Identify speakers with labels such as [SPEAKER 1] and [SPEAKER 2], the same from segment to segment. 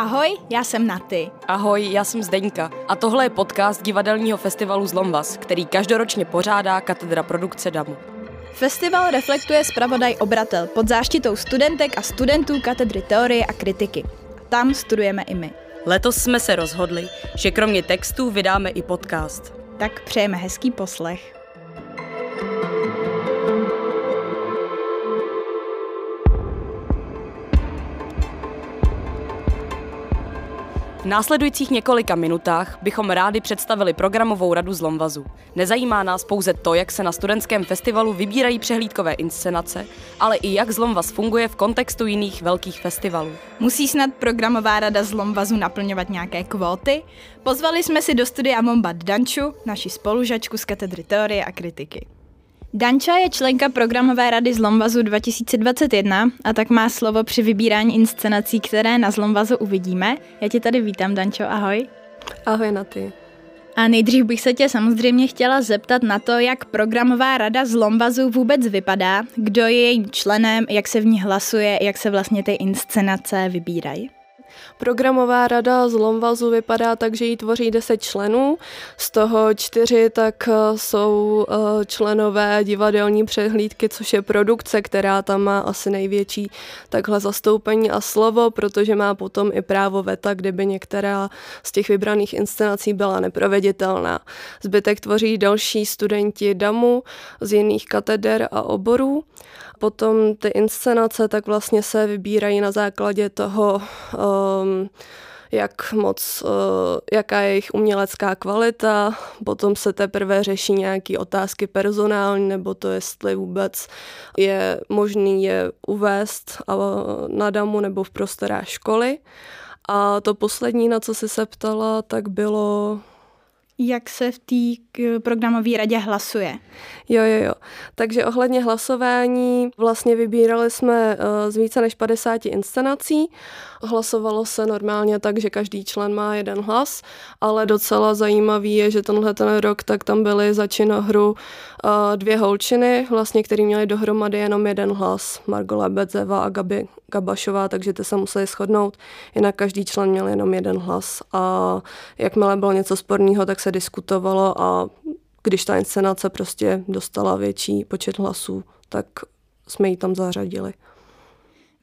[SPEAKER 1] Ahoj, já jsem Naty.
[SPEAKER 2] Ahoj, já jsem Zdeňka a tohle je podcast divadelního festivalu Zlomvas, který každoročně pořádá katedra produkce DAMu.
[SPEAKER 1] Festival reflektuje zpravodaj Obratel pod záštitou studentek a studentů katedry teorie a kritiky. Tam studujeme i my.
[SPEAKER 2] Letos jsme se rozhodli, že kromě textů vydáme i podcast.
[SPEAKER 1] Tak přejeme hezký poslech.
[SPEAKER 2] V následujících několika minutách bychom rádi představili programovou radu Zlomvazu. Nezajímá nás pouze to, jak se na studentském festivalu vybírají přehlídkové inscenace, ale i jak Zlomvaz funguje v kontextu jiných velkých festivalů.
[SPEAKER 1] Musí snad programová rada Zlomvazu naplňovat nějaké kvóty? Pozvali jsme si do studia Mombat Danču, naši spolužačku z katedry teorie a kritiky. Danča je členka programové rady Zlomvazu 2021 a tak má slovo při vybírání inscenací, které na Zlomvazu uvidíme. Já tě tady vítám, Dančo, ahoj.
[SPEAKER 3] Ahoj na ty.
[SPEAKER 1] A nejdřív bych se tě samozřejmě chtěla zeptat na to, jak programová rada Zlomvazu vůbec vypadá, kdo je jejím členem, jak se v ní hlasuje, jak se vlastně ty inscenace vybírají.
[SPEAKER 3] Programová rada z Lomvazu vypadá tak, že ji tvoří 10 členů, z toho čtyři tak eh, jsou eh, členové divadelní přehlídky, což je produkce, která tam má asi největší takhle zastoupení a slovo, protože má potom i právo veta, kdyby některá z těch vybraných inscenací byla neproveditelná. Zbytek tvoří další studenti DAMu z jiných kateder a oborů. Potom ty inscenace tak vlastně se vybírají na základě toho, um, jak moc, uh, jaká je jejich umělecká kvalita, potom se teprve řeší nějaké otázky personální, nebo to, jestli vůbec je možný je uvést na damu nebo v prostorách školy. A to poslední, na co jsi se ptala, tak bylo
[SPEAKER 1] jak se v té programové radě hlasuje.
[SPEAKER 3] Jo, jo, jo. Takže ohledně hlasování vlastně vybírali jsme uh, z více než 50 inscenací. Hlasovalo se normálně tak, že každý člen má jeden hlas, ale docela zajímavý je, že tenhle ten rok tak tam byly za činohru uh, dvě holčiny, vlastně, který měly dohromady jenom jeden hlas. Margo Lebedzeva a Gabi Gabašová, takže ty se museli shodnout. Jinak každý člen měl jenom jeden hlas a jakmile bylo něco sporného, tak se diskutovalo a když ta inscenace prostě dostala větší počet hlasů, tak jsme ji tam zařadili.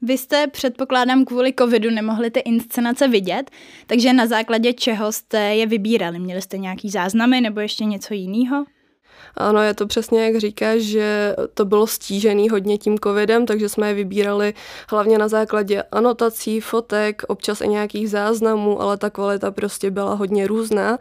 [SPEAKER 1] Vy jste, předpokládám, kvůli covidu nemohli ty inscenace vidět, takže na základě čeho jste je vybírali? Měli jste nějaký záznamy nebo ještě něco jiného?
[SPEAKER 3] Ano, je to přesně jak říkáš, že to bylo stížený hodně tím covidem, takže jsme je vybírali hlavně na základě anotací, fotek, občas i nějakých záznamů, ale ta kvalita prostě byla hodně různá.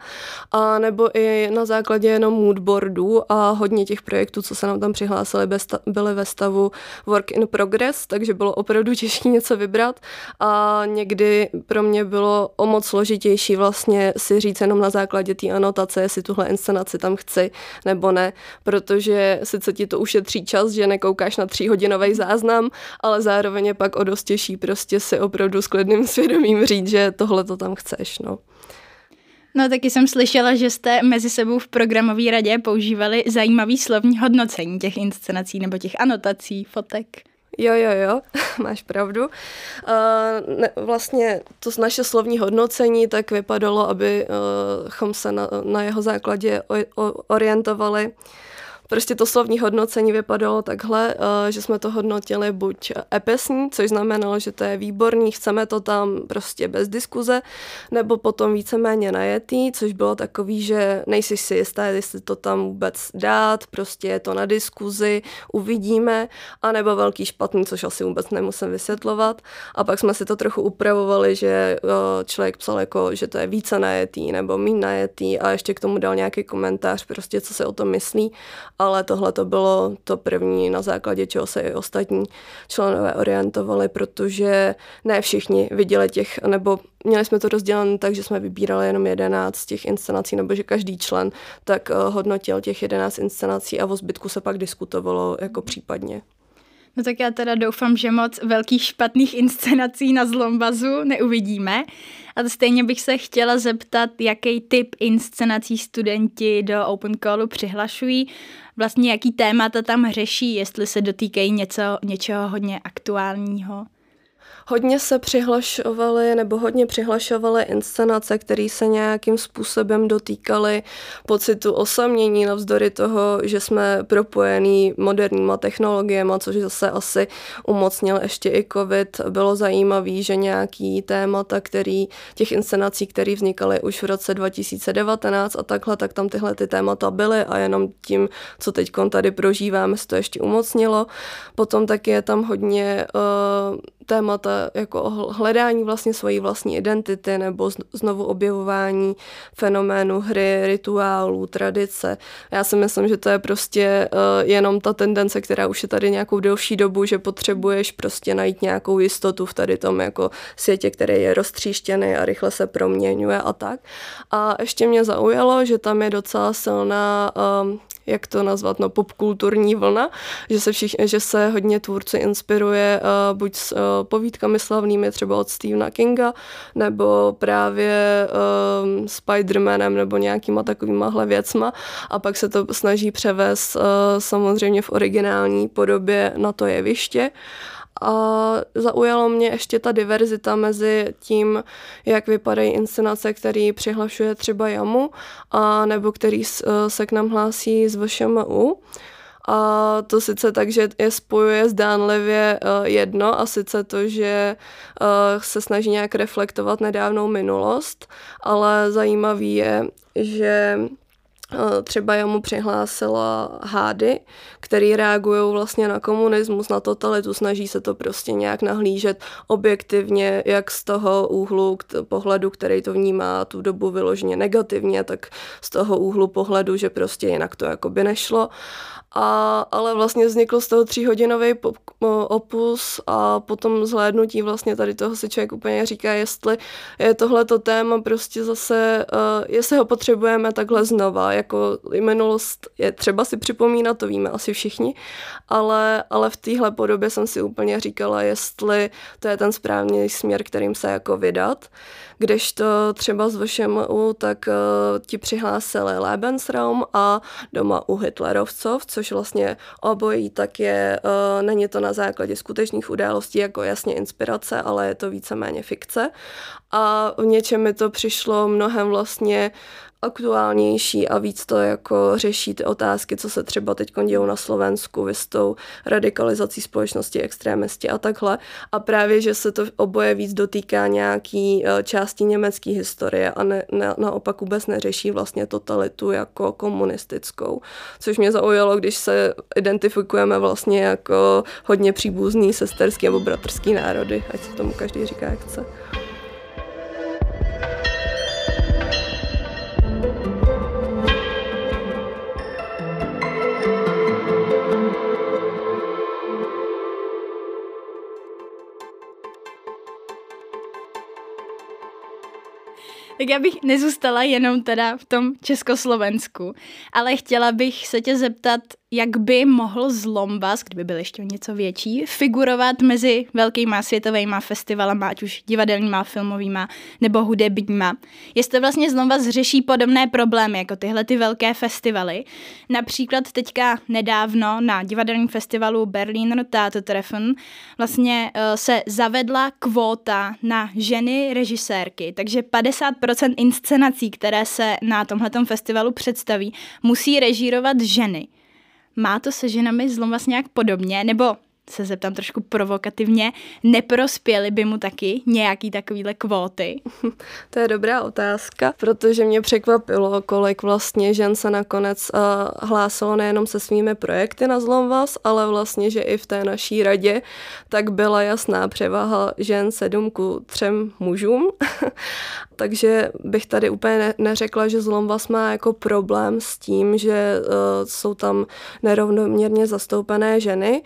[SPEAKER 3] A nebo i na základě jenom moodboardů a hodně těch projektů, co se nám tam přihlásili, byly ve stavu work in progress, takže bylo opravdu těžké něco vybrat a někdy pro mě bylo o moc složitější vlastně si říct jenom na základě té anotace, jestli tuhle inscenaci tam chci nebo ne, protože sice ti to ušetří čas, že nekoukáš na tříhodinový záznam, ale zároveň je pak o dost těžší prostě si opravdu s klidným svědomím říct, že tohle to tam chceš. No.
[SPEAKER 1] No taky jsem slyšela, že jste mezi sebou v programové radě používali zajímavý slovní hodnocení těch inscenací nebo těch anotací, fotek.
[SPEAKER 3] Jo, jo, jo, máš pravdu. Uh, ne, vlastně to naše slovní hodnocení tak vypadalo, abychom uh, se na, na jeho základě o, o, orientovali Prostě to slovní hodnocení vypadalo takhle, eh, že jsme to hodnotili buď epesní, což znamenalo, že to je výborný, chceme to tam prostě bez diskuze, nebo potom víceméně najetý, což bylo takový, že nejsi si jistá, jestli to tam vůbec dát, prostě je to na diskuzi, uvidíme, anebo velký špatný, což asi vůbec nemusím vysvětlovat. A pak jsme si to trochu upravovali, že eh, člověk psal jako, že to je více najetý nebo méně najetý a ještě k tomu dal nějaký komentář, prostě co se o tom myslí ale tohle to bylo to první, na základě čeho se i ostatní členové orientovali, protože ne všichni viděli těch, nebo měli jsme to rozdělené tak, že jsme vybírali jenom 11 těch inscenací, nebo že každý člen tak eh, hodnotil těch 11 inscenací a o zbytku se pak diskutovalo jako případně.
[SPEAKER 1] No tak já teda doufám, že moc velkých špatných inscenací na Zlombazu neuvidíme. A stejně bych se chtěla zeptat, jaký typ inscenací studenti do Open Callu přihlašují, vlastně jaký témata tam řeší, jestli se dotýkají něco, něčeho hodně aktuálního.
[SPEAKER 3] Hodně se přihlašovaly nebo hodně přihlašovaly inscenace, které se nějakým způsobem dotýkaly pocitu osamění navzdory toho, že jsme propojení moderníma technologiemi, což zase asi umocnil ještě i covid. Bylo zajímavé, že nějaký témata, který, těch inscenací, které vznikaly už v roce 2019 a takhle, tak tam tyhle ty témata byly a jenom tím, co teď tady prožíváme, se to ještě umocnilo. Potom taky je tam hodně uh, témata jako hledání vlastně svojí vlastní identity nebo znovu objevování fenoménu hry, rituálů, tradice. Já si myslím, že to je prostě uh, jenom ta tendence, která už je tady nějakou delší dobu, že potřebuješ prostě najít nějakou jistotu v tady tom jako světě, který je roztříštěný a rychle se proměňuje a tak. A ještě mě zaujalo, že tam je docela silná um, jak to nazvat, no popkulturní vlna, že se, všich, že se hodně tvůrci inspiruje uh, buď s uh, povídkami slavnými třeba od Stephena Kinga, nebo právě uh, Spider-Manem nebo nějakýma takovýma věcma a pak se to snaží převést uh, samozřejmě v originální podobě na to jeviště. A zaujalo mě ještě ta diverzita mezi tím, jak vypadají inscenace, který přihlašuje třeba Jamu, a nebo který e, se k nám hlásí z VŠMU. A to sice tak, že je spojuje zdánlivě e, jedno a sice to, že e, se snaží nějak reflektovat nedávnou minulost, ale zajímavý je, že Eh, třeba já mu přihlásila hády, které reagují vlastně na komunismus, na totalitu, snaží se to prostě nějak nahlížet objektivně, jak z toho úhlu pohledu, který to vnímá tu dobu vyloženě negativně, tak z toho úhlu pohledu, že prostě jinak to jako by nešlo. A, ale vlastně vznikl z toho tříhodinový opus a potom zhlédnutí vlastně tady toho si člověk úplně říká, jestli je tohleto téma prostě zase, uh, jestli ho potřebujeme takhle znova, jako minulost je třeba si připomínat, to víme asi všichni, ale, ale v téhle podobě jsem si úplně říkala, jestli to je ten správný směr, kterým se jako vydat. Kdežto třeba s VŠMU, tak uh, ti přihlásili Lebensraum a doma u Hitlerovcov, což vlastně obojí tak je, uh, není to na základě skutečných událostí jako jasně inspirace, ale je to víceméně fikce. A v něčem mi to přišlo mnohem vlastně aktuálnější a víc to jako řeší ty otázky, co se třeba teď dějou na Slovensku, vy s tou radikalizací společnosti, extrémisti a takhle. A právě, že se to oboje víc dotýká nějaký eh, části německé historie a ne, ne, naopak vůbec neřeší vlastně totalitu jako komunistickou. Což mě zaujalo, když se identifikujeme vlastně jako hodně příbuzný sesterský nebo bratrský národy, ať se tomu každý říká, jak chce.
[SPEAKER 1] Tak já bych nezůstala jenom teda v tom Československu, ale chtěla bych se tě zeptat, jak by mohl Zlombas, kdyby byl ještě něco větší, figurovat mezi velkýma světovými festivalama, ať už divadelníma, filmovýma nebo hudebníma. Jestli vlastně Zlombas řeší podobné problémy jako tyhle ty velké festivaly. Například teďka nedávno na divadelním festivalu Berliner Theatertreffen vlastně uh, se zavedla kvóta na ženy režisérky, takže 50% inscenací, které se na tomhletom festivalu představí, musí režírovat ženy. Má to se ženami zlom vlastně nějak podobně, nebo se zeptám trošku provokativně, neprospěly by mu taky nějaký takovýhle kvóty?
[SPEAKER 3] To je dobrá otázka, protože mě překvapilo, kolik vlastně žen se nakonec uh, hlásilo nejenom se svými projekty na Zlomvas, ale vlastně, že i v té naší radě tak byla jasná převaha žen sedm ku třem mužům. Takže bych tady úplně neřekla, že Zlomvas má jako problém s tím, že uh, jsou tam nerovnoměrně zastoupené ženy,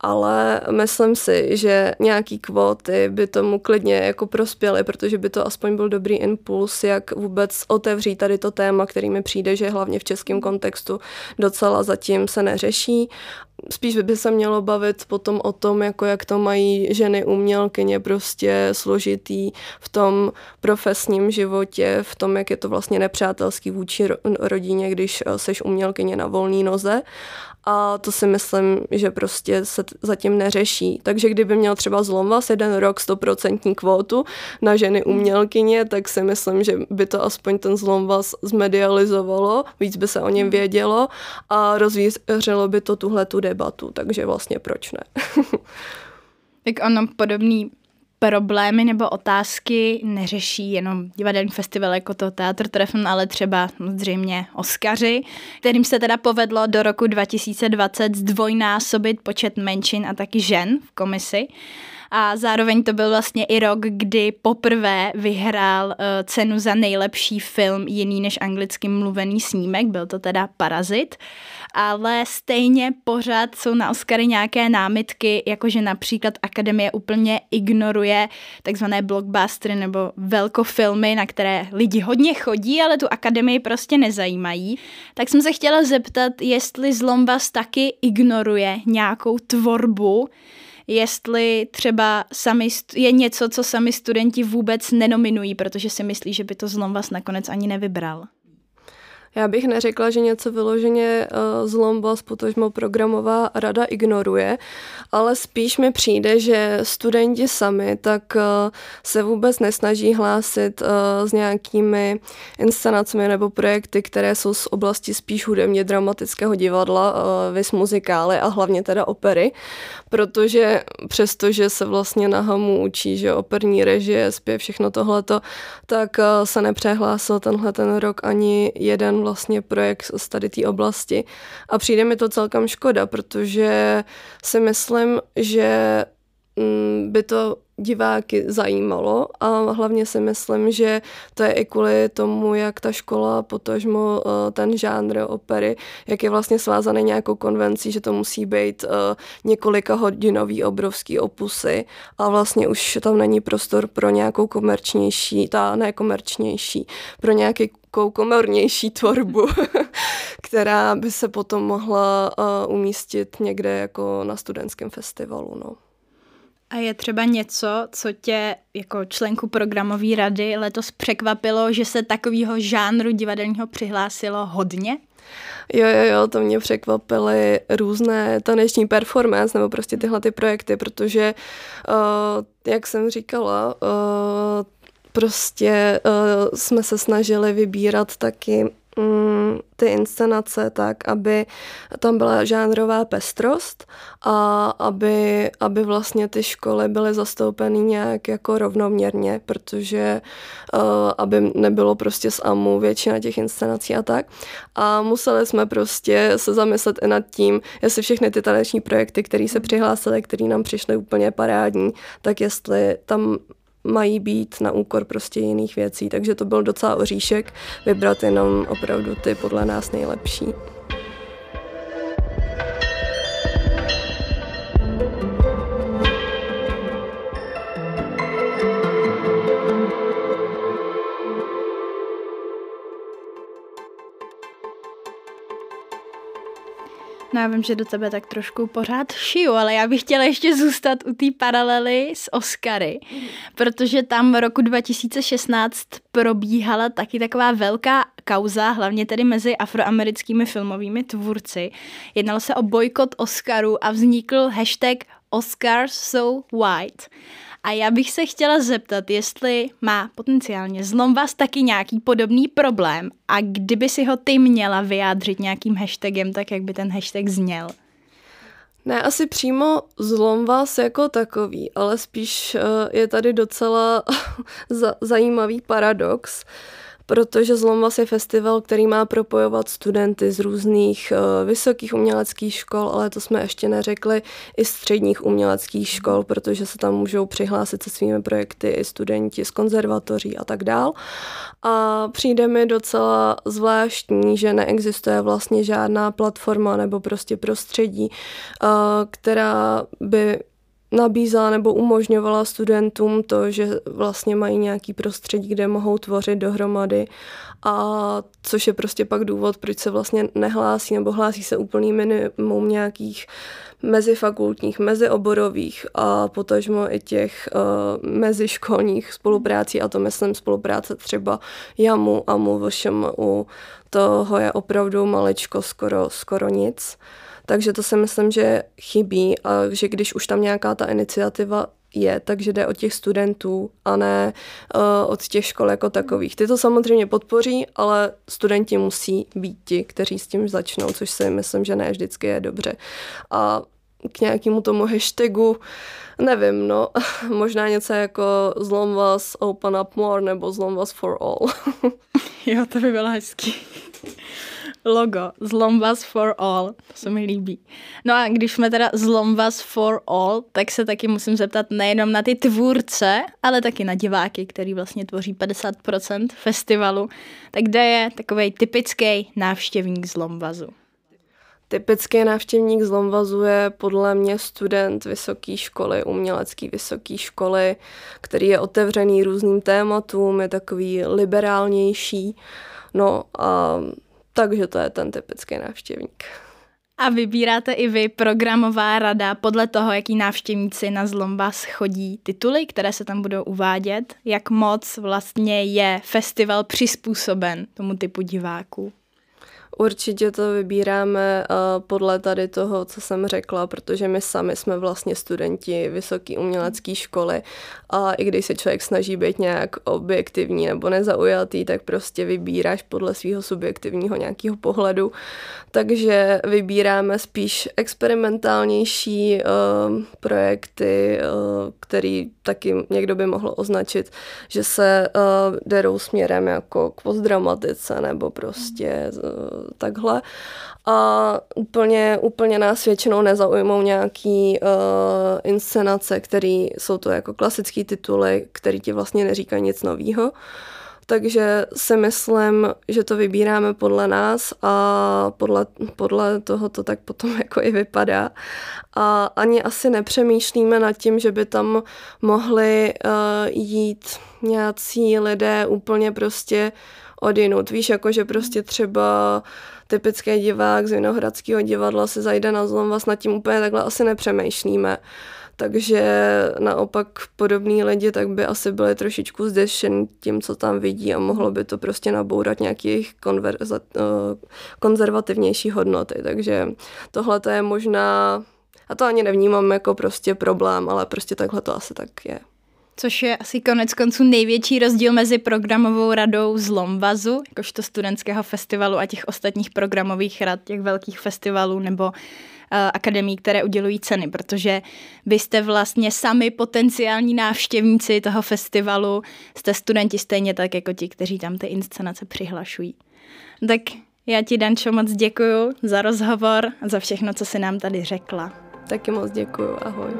[SPEAKER 3] ale myslím si, že nějaký kvóty by tomu klidně jako prospěly, protože by to aspoň byl dobrý impuls, jak vůbec otevřít tady to téma, který mi přijde, že hlavně v českém kontextu docela zatím se neřeší spíš by se mělo bavit potom o tom, jako jak to mají ženy umělkyně prostě složitý v tom profesním životě, v tom, jak je to vlastně nepřátelský vůči rodině, když eh, seš umělkyně na volné noze a to si myslím, že prostě se zatím neřeší. Takže kdyby měl třeba Zlomvas jeden rok 100% kvótu na ženy umělkyně, tak si myslím, že by to aspoň ten Zlomvas zmedializovalo, víc by se o něm hmm. vědělo a rozvířilo by to tuhle tu debatu, takže vlastně proč ne?
[SPEAKER 1] tak ono podobný problémy nebo otázky neřeší jenom divadelní festival jako to Teatr Treffen, ale třeba zřejmě Oscaři, kterým se teda povedlo do roku 2020 zdvojnásobit počet menšin a taky žen v komisi a zároveň to byl vlastně i rok, kdy poprvé vyhrál uh, cenu za nejlepší film jiný než anglicky mluvený snímek, byl to teda Parazit, ale stejně pořád jsou na Oscary nějaké námitky, jakože například Akademie úplně ignoruje takzvané blockbustery nebo velkofilmy, na které lidi hodně chodí, ale tu Akademii prostě nezajímají. Tak jsem se chtěla zeptat, jestli Zlombas taky ignoruje nějakou tvorbu, jestli třeba sami je něco, co sami studenti vůbec nenominují, protože si myslí, že by to zlom vás nakonec ani nevybral.
[SPEAKER 3] Já bych neřekla, že něco vyloženě uh, zlombas, potažmo programová rada ignoruje, ale spíš mi přijde, že studenti sami tak uh, se vůbec nesnaží hlásit uh, s nějakými inscenacemi nebo projekty, které jsou z oblasti spíš hudebně dramatického divadla, uh, vys muzikály a hlavně teda opery, protože přestože se vlastně na HAMu učí, že operní režie, zpěv, všechno tohleto, tak se nepřehlásil tenhle ten rok ani jeden vlastně projekt z tady té oblasti. A přijde mi to celkem škoda, protože si myslím, že mm, by to diváky zajímalo a hlavně si myslím, že to je i kvůli tomu, jak ta škola, potažmo eh, ten žánr opery, jak je vlastně svázaný nějakou konvencí, že to musí být eh, několika hodinový obrovský opusy a vlastně už tam není prostor pro nějakou komerčnější, ta nekomerčnější, pro nějaký komornější tvorbu, která by se potom mohla uh, umístit někde jako na studentském festivalu. No.
[SPEAKER 1] A je třeba něco, co tě jako členku programové rady letos překvapilo, že se takového žánru divadelního přihlásilo hodně?
[SPEAKER 3] Jo, jo, jo, to mě překvapily různé taneční performance nebo prostě tyhle ty projekty, protože, uh, jak jsem říkala, uh, prostě uh, jsme se snažili vybírat taky Mm, ty inscenace tak, aby tam byla žánrová pestrost a aby, aby vlastně ty školy byly zastoupeny nějak jako rovnoměrně, protože uh, aby nebylo prostě z AMU většina těch inscenací a tak. A museli jsme prostě se zamyslet i nad tím, jestli všechny ty taneční projekty, které se přihlásily, které nám přišly úplně parádní, tak jestli tam mají být na úkor prostě jiných věcí. Takže to byl docela oříšek vybrat jenom opravdu ty podle nás nejlepší.
[SPEAKER 1] No já vím, že do tebe tak trošku pořád šiju, ale já bych chtěla ještě zůstat u té paralely s Oscary, protože tam v roku 2016 probíhala taky taková velká kauza, hlavně tedy mezi afroamerickými filmovými tvůrci. Jednalo se o bojkot Oscarů a vznikl hashtag Oscars so white. A já bych se chtěla zeptat, jestli má potenciálně zlom vás taky nějaký podobný problém a kdyby si ho ty měla vyjádřit nějakým hashtagem, tak jak by ten hashtag zněl?
[SPEAKER 3] Ne, asi přímo zlom vás jako takový, ale spíš uh, je tady docela zajímavý paradox, protože Zlomvas je festival, který má propojovat studenty z různých uh, vysokých uměleckých škol, ale to jsme ještě neřekli, i středních uměleckých škol, protože se tam můžou přihlásit se svými projekty i studenti z konzervatoří a tak dál. A přijde mi docela zvláštní, že neexistuje vlastně žádná platforma nebo prostě prostředí, uh, která by nabízela nebo umožňovala studentům to, že vlastně mají nějaký prostředí, kde mohou tvořit dohromady. A což je prostě pak důvod, proč se vlastně nehlásí nebo hlásí se úplný minimum nějakých mezifakultních, mezioborových a potažmo i těch uh, meziškolních spoluprácí. A to myslím spolupráce třeba JAMu a u toho je opravdu malečko, skoro, skoro nic. Takže to si myslím, že chybí a že když už tam nějaká ta iniciativa je, takže jde od těch studentů a ne uh, od těch škol jako takových. Ty to samozřejmě podpoří, ale studenti musí být ti, kteří s tím začnou, což si myslím, že ne vždycky je dobře. A k nějakému tomu hashtagu, nevím, no, možná něco jako zlom vás open up more nebo zlom vás for all.
[SPEAKER 1] jo, to by bylo hezký logo Zlombas for all, to se mi líbí. No a když jsme teda Zlombas for all, tak se taky musím zeptat nejenom na ty tvůrce, ale taky na diváky, který vlastně tvoří 50% festivalu. Tak kde je takový typický návštěvník Zlombazu?
[SPEAKER 3] Typický návštěvník z je podle mě student vysoké školy, umělecké vysoké školy, který je otevřený různým tématům, je takový liberálnější. No a takže to je ten typický návštěvník.
[SPEAKER 1] A vybíráte i vy programová rada podle toho, jaký návštěvníci na Zlombas chodí tituly, které se tam budou uvádět? Jak moc vlastně je festival přizpůsoben tomu typu diváků?
[SPEAKER 3] Určitě to vybíráme uh, podle tady toho, co jsem řekla, protože my sami jsme vlastně studenti vysoké umělecké školy a i když se člověk snaží být nějak objektivní nebo nezaujatý, tak prostě vybíráš podle svého subjektivního nějakého pohledu. Takže vybíráme spíš experimentálnější uh, projekty, uh, který taky někdo by mohl označit, že se derou směrem jako k postdramatice nebo prostě takhle. A úplně, úplně nás většinou nezaujmou nějaký uh, inscenace, které jsou to jako klasické tituly, které ti vlastně neříkají nic nového. Takže si myslím, že to vybíráme podle nás a podle, podle toho to tak potom jako i vypadá. A ani asi nepřemýšlíme nad tím, že by tam mohli uh, jít nějací lidé úplně prostě odinut. Víš, jako že prostě třeba typický divák z Vinohradského divadla se zajde na zlom, vás nad tím úplně takhle asi nepřemýšlíme. Takže naopak podobní lidi tak by asi byli trošičku zdešen tím, co tam vidí a mohlo by to prostě nabourat nějaké jejich konverza, eh, konzervativnější hodnoty. Takže tohle to je možná, a to ani nevnímám jako prostě problém, ale prostě takhle to asi tak je.
[SPEAKER 1] Což je asi konec konců největší rozdíl mezi programovou radou z Lomvazu, jakožto studentského festivalu a těch ostatních programových rad, těch velkých festivalů nebo uh, akademí, které udělují ceny, protože vy jste vlastně sami potenciální návštěvníci toho festivalu, jste studenti stejně tak jako ti, kteří tam ty inscenace přihlašují. Tak já ti, Dančo, moc děkuju za rozhovor a za všechno, co si nám tady řekla.
[SPEAKER 3] Taky moc děkuju, ahoj.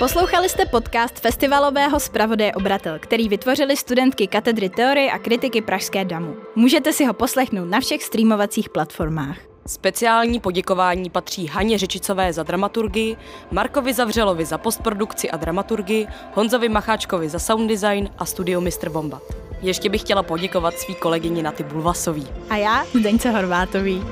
[SPEAKER 1] Poslouchali jste podcast festivalového zpravodaje Obratel, který vytvořili studentky katedry teorie a kritiky Pražské damu. Můžete si ho poslechnout na všech streamovacích platformách.
[SPEAKER 2] Speciální poděkování patří Haně Řečicové za dramaturgii, Markovi Zavřelovi za postprodukci a dramaturgii, Honzovi Macháčkovi za sound design a studio Mr. Bombat. Ještě bych chtěla poděkovat svý kolegyni Naty Bulvasový.
[SPEAKER 1] A já Zdeňce Horvátový.